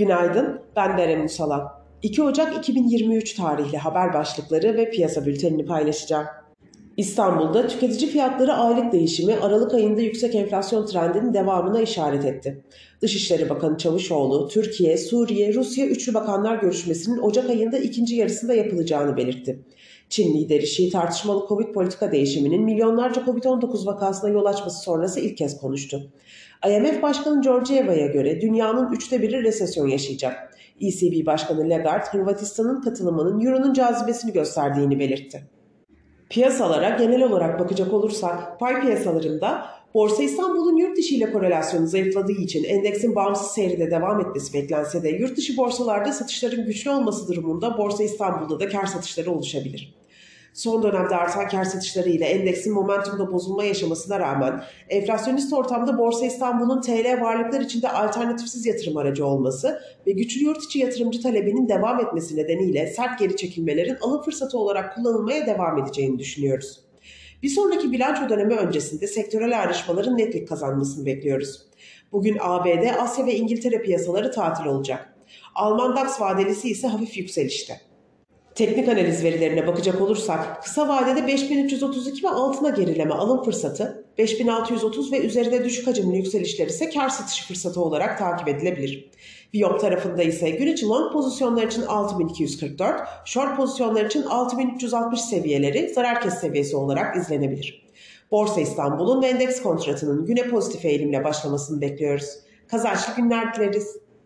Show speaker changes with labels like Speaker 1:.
Speaker 1: Günaydın, ben Berem Usalan. 2 Ocak 2023 tarihli haber başlıkları ve piyasa bültenini paylaşacağım. İstanbul'da tüketici fiyatları aylık değişimi Aralık ayında yüksek enflasyon trendinin devamına işaret etti. Dışişleri Bakanı Çavuşoğlu, Türkiye, Suriye, Rusya üçlü bakanlar görüşmesinin Ocak ayında ikinci yarısında yapılacağını belirtti. Çin lideri Xi tartışmalı Covid politika değişiminin milyonlarca Covid-19 vakasına yol açması sonrası ilk kez konuştu. IMF Başkanı Georgieva'ya göre dünyanın üçte biri resesyon yaşayacak. ECB Başkanı Lagarde, Hırvatistan'ın katılımının Euro'nun cazibesini gösterdiğini belirtti. Piyasalara genel olarak bakacak olursak pay piyasalarında Borsa İstanbul'un yurt dışı ile korelasyonu zayıfladığı için endeksin bağımsız seyrinde devam etmesi beklense de yurt dışı borsalarda satışların güçlü olması durumunda Borsa İstanbul'da da kar satışları oluşabilir. Son dönemde artan kar satışları ile endeksin momentumda bozulma yaşamasına rağmen enflasyonist ortamda Borsa İstanbul'un TL varlıklar içinde alternatifsiz yatırım aracı olması ve güçlü yurt içi yatırımcı talebinin devam etmesi nedeniyle sert geri çekilmelerin alım fırsatı olarak kullanılmaya devam edeceğini düşünüyoruz. Bir sonraki bilanço dönemi öncesinde sektörel ayrışmaların netlik kazanmasını bekliyoruz. Bugün ABD, Asya ve İngiltere piyasaları tatil olacak. Alman DAX vadelisi ise hafif yükselişte. Teknik analiz verilerine bakacak olursak kısa vadede 5332 ve altına gerileme alım fırsatı, 5630 ve üzerinde düşük hacimli yükselişler ise kar satışı fırsatı olarak takip edilebilir. Viyop tarafında ise gün içi long pozisyonlar için 6244, short pozisyonlar için 6360 seviyeleri zarar kes seviyesi olarak izlenebilir. Borsa İstanbul'un ve endeks kontratının güne pozitif eğilimle başlamasını bekliyoruz. Kazançlı günler dileriz.